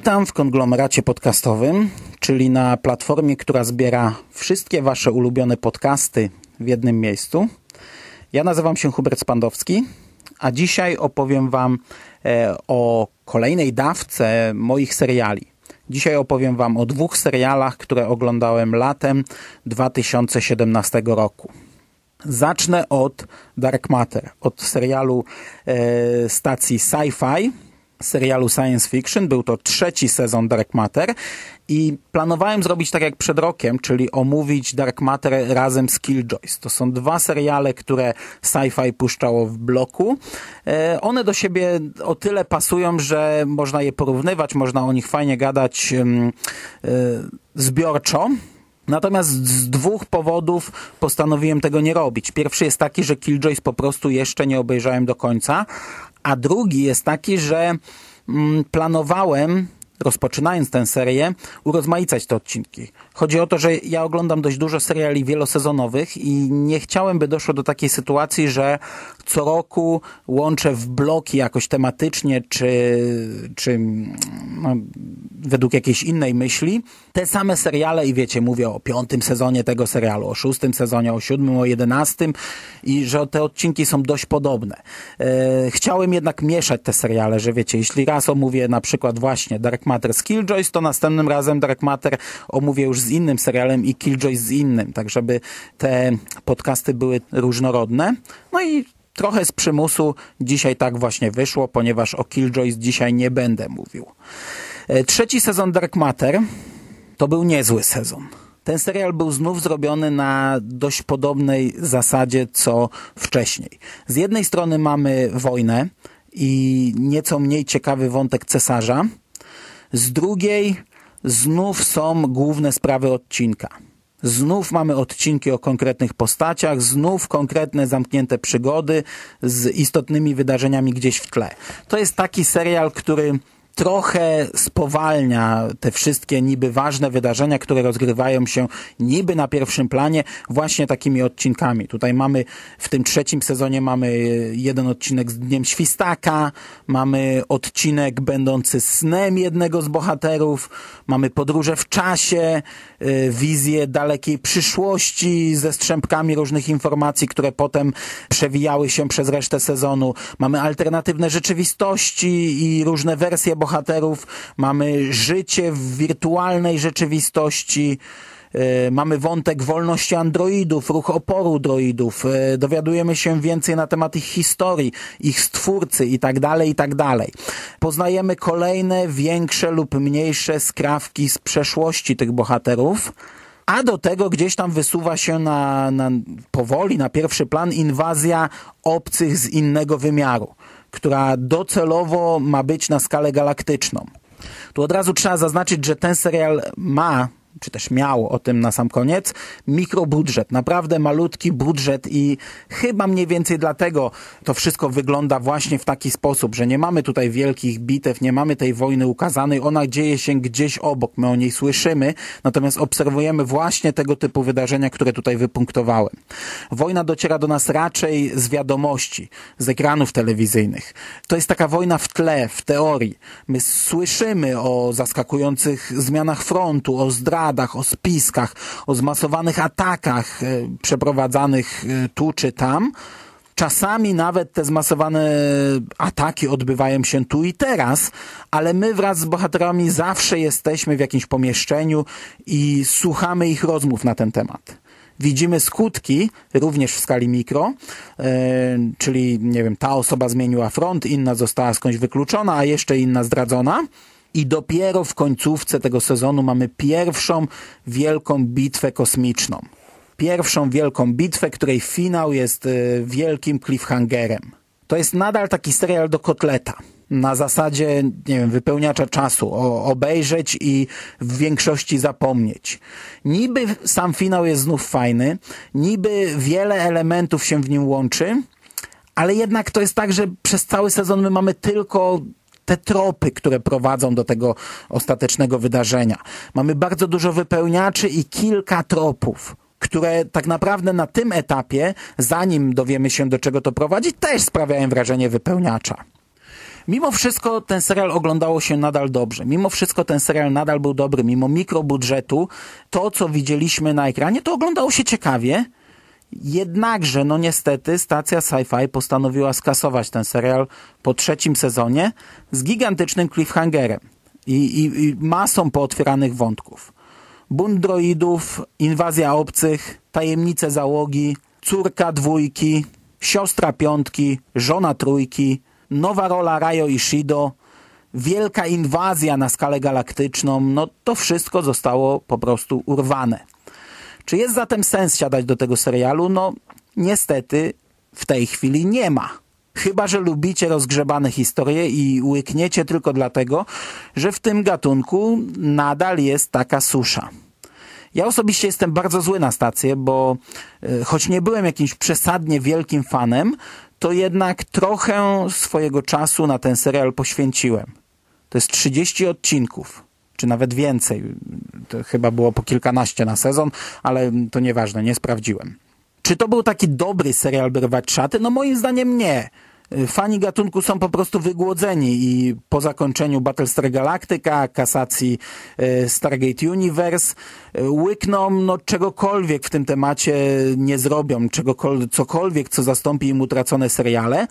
Witam w konglomeracie podcastowym, czyli na platformie, która zbiera wszystkie Wasze ulubione podcasty w jednym miejscu. Ja nazywam się Hubert Spandowski, a dzisiaj opowiem Wam e, o kolejnej dawce moich seriali. Dzisiaj opowiem Wam o dwóch serialach, które oglądałem latem 2017 roku. Zacznę od Dark Matter, od serialu e, stacji Sci-Fi, serialu science fiction. Był to trzeci sezon Dark Matter i planowałem zrobić tak jak przed rokiem, czyli omówić Dark Matter razem z Killjoys. To są dwa seriale, które sci-fi puszczało w bloku. E, one do siebie o tyle pasują, że można je porównywać, można o nich fajnie gadać e, zbiorczo. Natomiast z dwóch powodów postanowiłem tego nie robić. Pierwszy jest taki, że Killjoys po prostu jeszcze nie obejrzałem do końca, a drugi jest taki, że mm, planowałem rozpoczynając tę serię, urozmaicać te odcinki. Chodzi o to, że ja oglądam dość dużo seriali wielosezonowych i nie chciałem, by doszło do takiej sytuacji, że co roku łączę w bloki jakoś tematycznie, czy, czy no, według jakiejś innej myśli, te same seriale i wiecie, mówię o piątym sezonie tego serialu, o szóstym sezonie, o siódmym, o jedenastym i że te odcinki są dość podobne. E, chciałem jednak mieszać te seriale, że wiecie, jeśli raz omówię na przykład właśnie Dark Matter z Killjoys, to następnym razem Dark Matter omówię już z innym serialem i Killjoy z innym, tak żeby te podcasty były różnorodne. No i trochę z przymusu dzisiaj tak właśnie wyszło, ponieważ o Killjoys dzisiaj nie będę mówił. E, trzeci sezon Dark Matter to był niezły sezon. Ten serial był znów zrobiony na dość podobnej zasadzie co wcześniej. Z jednej strony mamy wojnę i nieco mniej ciekawy wątek cesarza, z drugiej znów są główne sprawy odcinka. Znów mamy odcinki o konkretnych postaciach, znów konkretne zamknięte przygody z istotnymi wydarzeniami gdzieś w tle. To jest taki serial, który trochę spowalnia te wszystkie niby ważne wydarzenia, które rozgrywają się niby na pierwszym planie właśnie takimi odcinkami. Tutaj mamy w tym trzecim sezonie mamy jeden odcinek z Dniem Świstaka, mamy odcinek będący snem jednego z bohaterów, mamy podróże w czasie, y, wizję dalekiej przyszłości ze strzępkami różnych informacji, które potem przewijały się przez resztę sezonu. Mamy alternatywne rzeczywistości i różne wersje bohaterów, mamy życie w wirtualnej rzeczywistości, e, mamy wątek wolności androidów, ruch oporu droidów, e, dowiadujemy się więcej na temat ich historii, ich stwórcy i tak dalej, i tak. Poznajemy kolejne większe lub mniejsze skrawki z przeszłości tych bohaterów, a do tego gdzieś tam wysuwa się na, na powoli na pierwszy plan inwazja obcych z innego wymiaru która docelowo ma być na skalę galaktyczną. Tu od razu trzeba zaznaczyć, że ten serial ma czy też miało o tym na sam koniec, mikrobudżet, naprawdę malutki budżet i chyba mniej więcej dlatego to wszystko wygląda właśnie w taki sposób, że nie mamy tutaj wielkich bitew, nie mamy tej wojny ukazanej, ona dzieje się gdzieś obok, my o niej słyszymy, natomiast obserwujemy właśnie tego typu wydarzenia, które tutaj wypunktowałem. Wojna dociera do nas raczej z wiadomości, z ekranów telewizyjnych. To jest taka wojna w tle, w teorii. My słyszymy o zaskakujących zmianach frontu, o zdradach, zdradach, o spiskach, o zmasowanych atakach e, przeprowadzanych e, tu czy tam. Czasami nawet te zmasowane ataki odbywają się tu i teraz, ale my wraz z bohaterami zawsze jesteśmy w jakimś pomieszczeniu i słuchamy ich rozmów na ten temat. Widzimy skutki również w skali mikro, yy, czyli nie wiem, ta osoba zmieniła front, inna została skądś wykluczona, a jeszcze inna zdradzona. I dopiero w końcówce tego sezonu mamy pierwszą wielką bitwę kosmiczną. Pierwszą wielką bitwę, której finał jest e, wielkim cliffhangerem. To jest nadal taki serial do kotleta. na zasadzie, nie wiem, wypełniacza czasu, o, obejrzeć i w większości zapomnieć. Niby sam finał jest znów fajny, niby wiele elementów się w nim łączy, ale jednak to jest tak, że przez cały sezon my mamy tylko te tropy, które prowadzą do tego ostatecznego wydarzenia. Mamy bardzo dużo wypełniaczy i kilka tropów które tak naprawdę na tym etapie, zanim dowiemy się do czego to prowadzi, też sprawiają wrażenie wypełniacza. Mimo wszystko ten serial oglądało się nadal dobrze. Mimo wszystko ten serial nadal był dobry. Mimo mikrobudżetu, to co widzieliśmy na ekranie, to oglądało się ciekawie. Jednakże, no niestety, stacja Sci-Fi postanowiła skasować ten serial po trzecim sezonie z gigantycznym cliffhangerem i, i, i masą pootwieranych wątków. Bunt droidów, inwazja obcych, tajemnice załogi, córka dwójki, siostra piątki, żona trójki, nowa rola Rayo i Shido, wielka inwazja na skalę galaktyczną, no to wszystko zostało po prostu urwane. Czy jest zatem sens siadać do tego serialu? No niestety w tej chwili nie ma. Chyba, że lubicie rozgrzebane historie i łykniecie tylko dlatego, że w tym gatunku nadal jest taka susza. Ja osobiście jestem bardzo zły na stację, bo e, choć nie byłem jakimś przesadnie wielkim fanem, to jednak trochę swojego czasu na ten serial poświęciłem. To jest 30 odcinków, czy nawet więcej. To chyba było po kilkanaście na sezon, ale to nieważne, nie sprawdziłem. Czy to był taki dobry serial, by rwać szaty? No moim zdaniem nie. Fani gatunku są po prostu wygłodzeni i po zakończeniu Battlestar Galactica, kasacji e, Stargate Universe, e, łykną no, czegokolwiek w tym temacie nie zrobią, czegokolwiek, cokolwiek, co zastąpi im utracone seriale,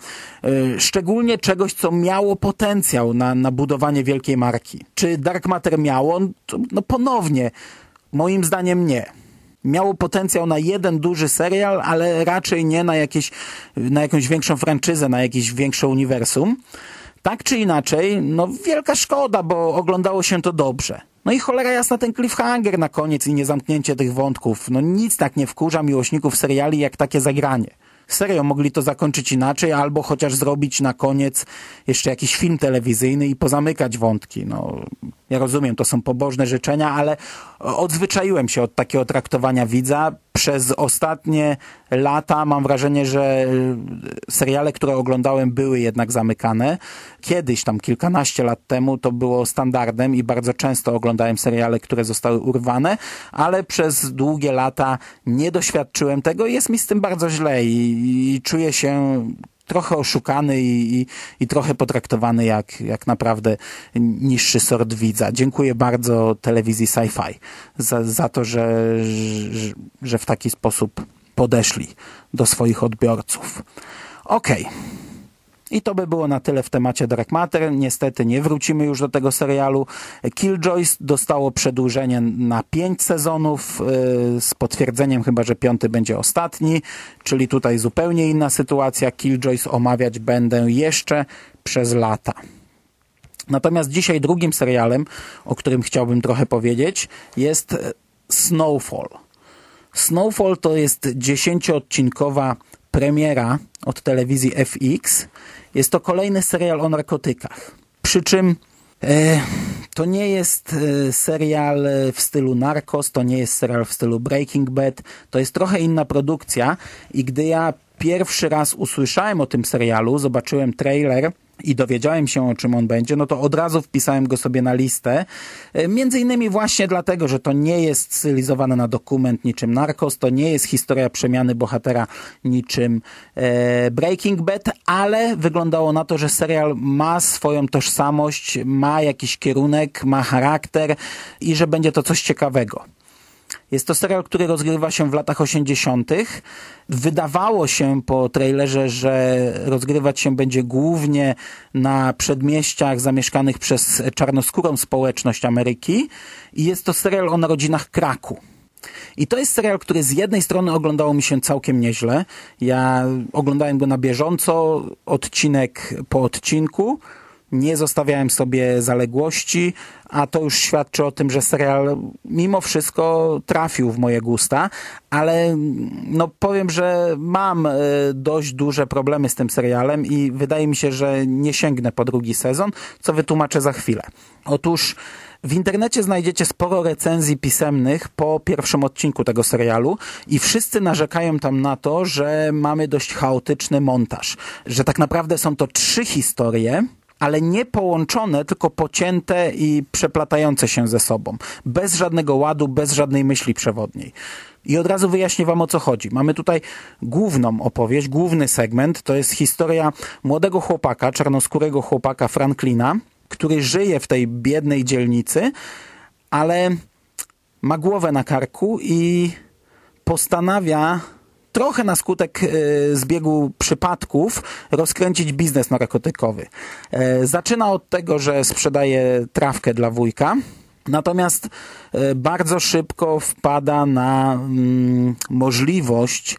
szczególnie czegoś, co miało potencjał na, na budowanie wielkiej marki. Czy Dark Matter miało? No ponownie, moim zdaniem nie miało potencjał na jeden duży serial, ale raczej nie na, jakieś, na jakąś większą franczyzę, na jakieś większe uniwersum. Tak czy inaczej, no wielka szkoda, bo oglądało się to dobrze. No i cholera jasna ten cliffhanger na koniec i niezamknięcie tych wątków. No nic tak nie wkurza miłośników seriali jak takie zagranie. Serio, mogli to zakończyć inaczej, albo chociaż zrobić na koniec jeszcze jakiś film telewizyjny i pozamykać wątki. No, ja rozumiem, to są pobożne życzenia, ale odzwyczaiłem się od takiego traktowania widza. Przez ostatnie lata mam wrażenie, że seriale, które oglądałem, były jednak zamykane. Kiedyś, tam kilkanaście lat temu, to było standardem i bardzo często oglądałem seriale, które zostały urwane, ale przez długie lata nie doświadczyłem tego i jest mi z tym bardzo źle i, i czuję się trochę oszukany i, i, i, trochę potraktowany jak, jak naprawdę niższy sort widza. Dziękuję bardzo telewizji Sci-Fi za, za to, że, że, że w taki sposób podeszli do swoich odbiorców. Okej. Okay. I to by było na tyle w temacie Dark Matter. Niestety nie wrócimy już do tego serialu. Killjoys dostało przedłużenie na pięć sezonów y, z potwierdzeniem chyba, że piąty będzie ostatni, czyli tutaj zupełnie inna sytuacja. Killjoys omawiać będę jeszcze przez lata. Natomiast dzisiaj drugim serialem, o którym chciałbym trochę powiedzieć, jest Snowfall. Snowfall to jest dziesięcioodcinkowa premiera od telewizji FX jest to kolejny serial o narkotykach. Przy czym e, to nie jest e, serial w stylu Narcos, to nie jest serial w stylu Breaking Bad, to jest trochę inna produkcja i gdy ja pierwszy raz usłyszałem o tym serialu, zobaczyłem trailer, i dowiedziałem się, o czym on będzie, no to od razu wpisałem go sobie na listę. E, między innymi właśnie dlatego, że to nie jest stylizowane na dokument niczym Narcos, to nie jest historia przemiany bohatera niczym e, Breaking Bad, ale wyglądało na to, że serial ma swoją tożsamość, ma jakiś kierunek, ma charakter i że będzie to coś ciekawego. Jest to serial, który rozgrywa się w latach 80. Wydawało się po trailerze, że rozgrywać się będzie głównie na przedmieściach zamieszkanych przez czarnoskórą społeczność Ameryki i jest to serial o narodzinach Kraku. I to jest serial, który z jednej strony oglądało mi się całkiem nieźle. Ja oglądałem go na bieżąco, odcinek po odcinku. Nie zostawiałem sobie zaległości, a to już świadczy o tym, że serial mimo wszystko trafił w moje gusta, ale no powiem, że mam e, dość duże problemy z tym serialem i wydaje mi się, że nie sięgnę po drugi sezon, co wytłumaczę za chwilę. Otóż w internecie znajdziecie sporo recenzji pisemnych po pierwszym odcinku tego serialu i wszyscy narzekają tam na to, że mamy dość chaotyczny montaż, że tak naprawdę są to trzy historie, ale nie połączone, tylko pocięte i przeplatające się ze sobą. Bez żadnego ładu, bez żadnej myśli przewodniej. I od razu wyjaśnię wam o co chodzi. Mamy tutaj główną opowieść, główny segment, to jest historia młodego chłopaka, czarnoskórego chłopaka Franklina, który żyje w tej biednej dzielnicy, ale ma głowę na karku i postanawia trochę na skutek e, zbiegu przypadków rozkręcić biznes narkotykowy. E, zaczyna od tego, że sprzedaje trawkę dla wujka, natomiast e, bardzo szybko wpada na mm, możliwość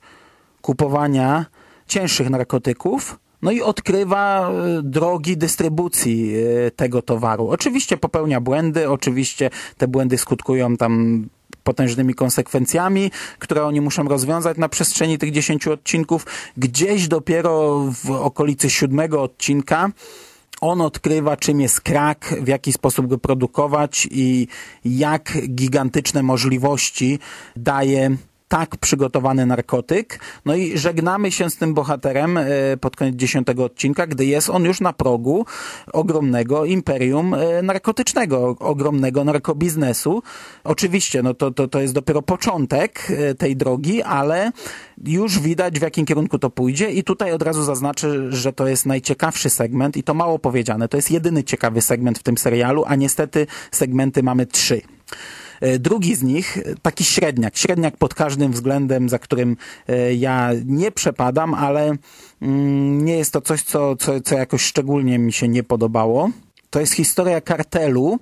kupowania cięższych narkotyków, no i odkrywa drogi dystrybucji tego towaru. Oczywiście popełnia błędy, oczywiście te błędy skutkują tam potężnymi konsekwencjami, które oni muszą rozwiązać na przestrzeni tych 10 odcinków. Gdzieś dopiero w okolicy siódmego odcinka on odkrywa, czym jest krak, w jaki sposób go produkować i jak gigantyczne możliwości daje tak przygotowany narkotyk. No i żegnamy się z tym bohaterem e, pod koniec dziesiątego odcinka, gdy jest on już na progu ogromnego imperium e, narkotycznego, ogromnego narkobiznesu. Oczywiście, no to, to, to jest dopiero początek e, tej drogi, ale już widać w jakim kierunku to pójdzie i tutaj od razu zaznaczę, że to jest najciekawszy segment i to mało powiedziane. To jest jedyny ciekawy segment w tym serialu, a niestety segmenty mamy trzy. E, drugi z nich, taki średniak, średniak pod każdym względem, za którym e, ja nie przepadam, ale mm, nie jest to coś, co, co, co jakoś szczególnie mi się nie podobało. To jest historia kartelu,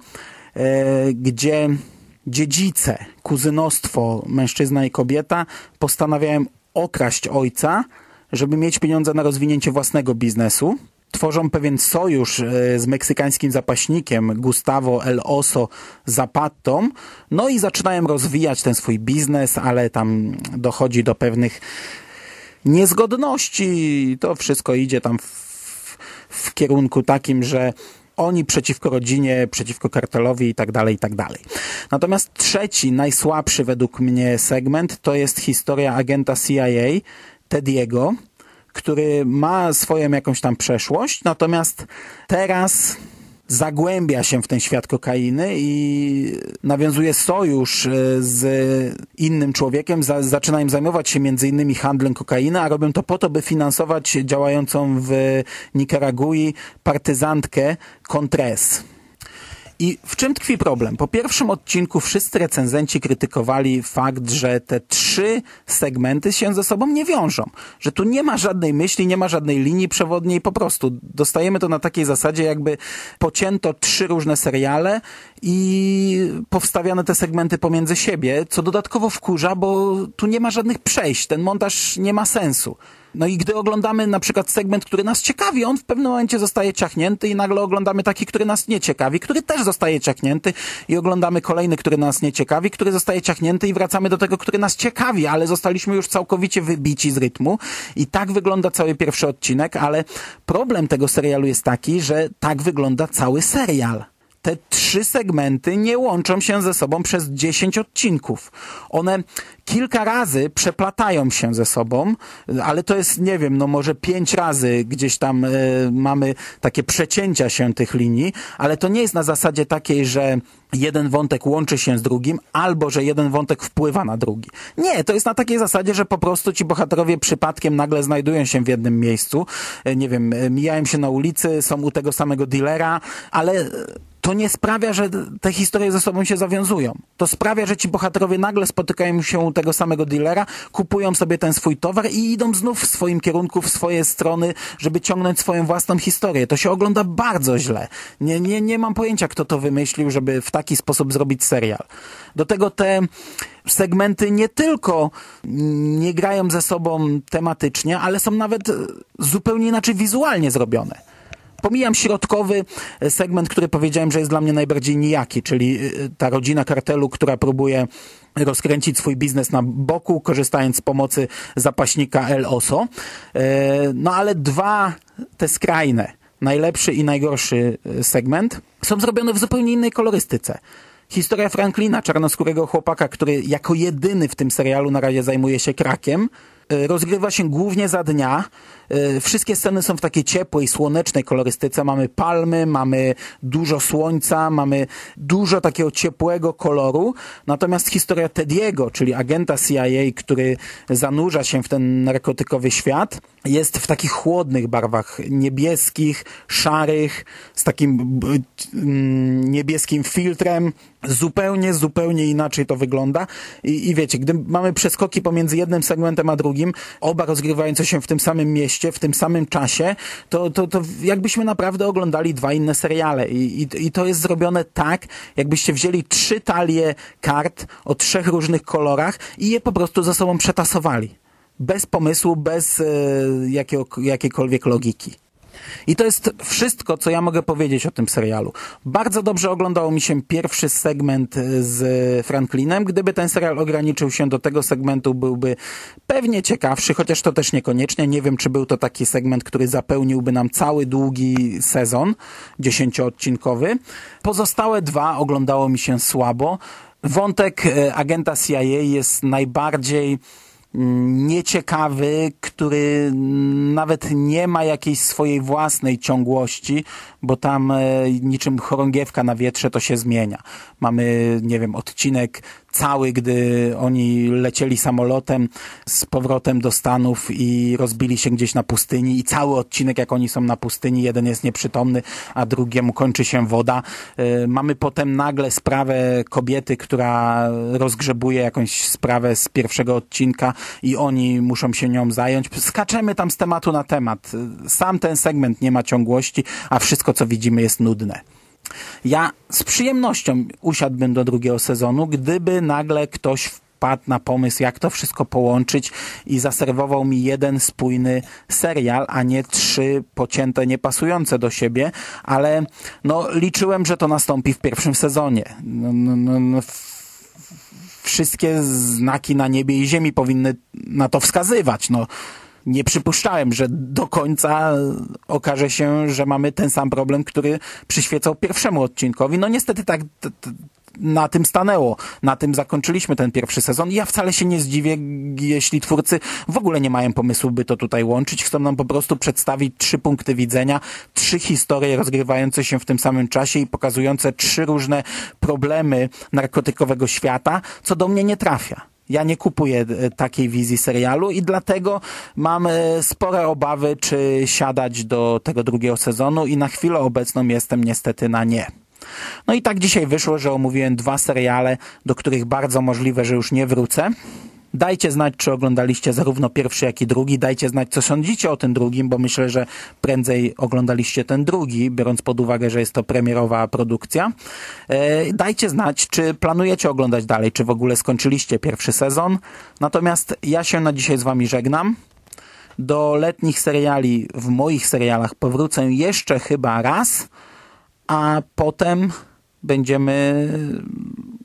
e, gdzie dziedzice, kuzynostwo, mężczyzna i kobieta postanawiają okraść ojca, żeby mieć pieniądze na rozwinięcie własnego biznesu tworzą pewien sojusz e, z meksykańskim zapaśnikiem Gustavo El Oso Zapatą, no i zaczynają rozwijać ten swój biznes, ale tam dochodzi do pewnych niezgodności. To wszystko idzie tam w, w kierunku takim, że oni przeciwko rodzinie, przeciwko kartelowi i tak dalej, i tak dalej. Natomiast trzeci, najsłabszy według mnie segment to jest historia agenta CIA, Tediego, który ma swoją jakąś tam przeszłość, natomiast teraz zagłębia się w ten świat kokainy i nawiązuje sojusz e, z innym człowiekiem, za, zaczyna im zajmować się między innymi handlem kokainy, a robią to po to, by finansować działającą w Nikaragui partyzantkę Contres. I w czym tkwi problem? Po pierwszym odcinku wszyscy recenzenci krytykowali fakt, że te trzy segmenty się ze sobą nie wiążą. Że tu nie ma żadnej myśli, nie ma żadnej linii przewodniej, po prostu dostajemy to na takiej zasadzie, jakby pocięto trzy różne seriale i powstawiane te segmenty pomiędzy siebie, co dodatkowo wkurza, bo tu nie ma żadnych przejść, ten montaż nie ma sensu. No i gdy oglądamy na przykład segment, który nas ciekawi, on w pewnym momencie zostaje ciachnięty i nagle oglądamy taki, który nas nie ciekawi, który też zostaje ciachnięty i oglądamy kolejny, który nas nie ciekawi, który zostaje ciachnięty i wracamy do tego, który nas ciekawi, ale zostaliśmy już całkowicie wybici z rytmu. I tak wygląda cały pierwszy odcinek, ale problem tego serialu jest taki, że tak wygląda cały serial te trzy segmenty nie łączą się ze sobą przez 10 odcinków. One kilka razy przeplatają się ze sobą, ale to jest, nie wiem, no może pięć razy gdzieś tam y, mamy takie przecięcia się tych linii, ale to nie jest na zasadzie takiej, że jeden wątek łączy się z drugim, albo że jeden wątek wpływa na drugi. Nie, to jest na takiej zasadzie, że po prostu ci bohaterowie przypadkiem nagle znajdują się w jednym miejscu, e, nie wiem, mijają się na ulicy, są u tego samego dealera, ale to nie sprawia, że te historie ze sobą się zawiązują. To sprawia, że ci bohaterowie nagle spotykają się u tego samego dealera, kupują sobie ten swój towar i idą znów w swoim kierunku, w swoje strony, żeby ciągnąć swoją własną historię. To się ogląda bardzo źle. Nie, nie, nie mam pojęcia, kto to wymyślił, żeby w taki sposób zrobić serial. Do tego te segmenty nie tylko nie grają ze sobą tematycznie, ale są nawet zupełnie inaczej wizualnie zrobione Pomijam środkowy segment, który powiedziałem, że jest dla mnie najbardziej nijaki, czyli y, ta rodzina kartelu, która próbuje rozkręcić swój biznes na boku, korzystając z pomocy zapaśnika El Oso. E, no ale dwa te skrajne, najlepszy i najgorszy e, segment, są zrobione w zupełnie innej kolorystyce. Historia Franklina, czarnoskórego chłopaka, który jako jedyny w tym serialu na razie zajmuje się krakiem, e, rozgrywa się głównie za dnia. Wszystkie sceny są w takiej ciepłej, słonecznej kolorystyce. Mamy palmy, mamy dużo słońca, mamy dużo takiego ciepłego koloru. Natomiast historia Tediego, czyli agenta CIA, który zanurza się w ten narkotykowy świat, jest w takich chłodnych barwach, niebieskich, szarych, z takim mm, niebieskim filtrem. Zupełnie, zupełnie inaczej to wygląda. I, I wiecie, gdy mamy przeskoki pomiędzy jednym segmentem a drugim, oba rozgrywające się w tym samym mieście, w tym samym czasie, to, to, to jakbyśmy naprawdę oglądali dwa inne seriale. I, i, I to jest zrobione tak, jakbyście wzięli trzy talie kart o trzech różnych kolorach i je po prostu ze sobą przetasowali bez pomysłu, bez e, jakiego, jakiejkolwiek logiki. I to jest wszystko, co ja mogę powiedzieć o tym serialu. Bardzo dobrze oglądał mi się pierwszy segment z Franklinem. Gdyby ten serial ograniczył się do tego segmentu, byłby pewnie ciekawszy, chociaż to też niekoniecznie. Nie wiem, czy był to taki segment, który zapełniłby nam cały długi sezon, dziesięcioodcinkowy. Pozostałe dwa oglądało mi się słabo. Wątek e, agenta CIA jest najbardziej nieciekawy, który nawet nie ma jakiejś swojej własnej ciągłości, bo tam e, niczym chorągiewka na wietrze to się zmienia. Mamy, nie wiem, odcinek cały, gdy oni lecieli samolotem z powrotem do Stanów i rozbili się gdzieś na pustyni i cały odcinek, jak oni są na pustyni, jeden jest nieprzytomny, a drugiemu kończy się woda. E, mamy potem nagle sprawę kobiety, która rozgrzebuje jakąś sprawę z pierwszego odcinka i oni muszą się nią zająć. Skaczemy tam z tematu na temat. Sam ten segment nie ma ciągłości, a wszystko, co widzimy, jest nudne. Ja z przyjemnością usiadłbym do drugiego sezonu, gdyby nagle ktoś wpadł na pomysł, jak to wszystko połączyć i zaserwował mi jeden spójny serial, a nie trzy pocięte, niepasujące do siebie, ale no, liczyłem, że to nastąpi w pierwszym sezonie. No, no, no, no wszystkie znaki na niebie i ziemi powinny na to wskazywać. No, nie przypuszczałem, że do końca okaże się, że mamy ten sam problem, który przyświecał pierwszemu odcinkowi. No niestety tak na tym stanęło. Na tym zakończyliśmy ten pierwszy sezon. Ja wcale się nie zdziwię, jeśli twórcy w ogóle nie mają pomysłu, by to tutaj łączyć. Chcą nam po prostu przedstawić trzy punkty widzenia, trzy historie rozgrywające się w tym samym czasie i pokazujące trzy różne problemy narkotykowego świata, co do mnie nie trafia. Ja nie kupuję e, takiej wizji serialu i dlatego mam e, spore obawy, czy siadać do tego drugiego sezonu i na chwilę obecną jestem niestety na nie. No i tak dzisiaj wyszło, że omówiłem dwa seriale, do których bardzo możliwe, że już nie wrócę. Dajcie znać, czy oglądaliście zarówno pierwszy, jak i drugi. Dajcie znać, co sądzicie o tym drugim, bo myślę, że prędzej oglądaliście ten drugi, biorąc pod uwagę, że jest to premierowa produkcja. E, dajcie znać, czy planujecie oglądać dalej, czy w ogóle skończyliście pierwszy sezon. Natomiast ja się na dzisiaj z Wami żegnam. Do letnich seriali w moich serialach powrócę jeszcze chyba raz, a potem będziemy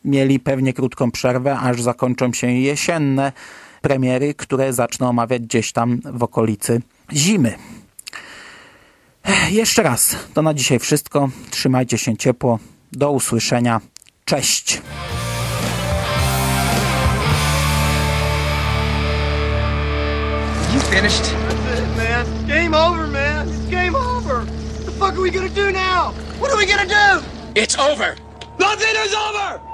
mieli pewnie krótką przerwę, aż zakończą się jesienne premiery, które zaczną omawiać gdzieś tam w okolicy zimy. Jeszcze raz, to na dzisiaj wszystko. Trzymajcie się ciepło. Do usłyszenia. Cześć. You finished? That's it, man. Game over, man. It's game over. What the fuck are we gonna do now? What are we gonna do? It's over. Nothing is over!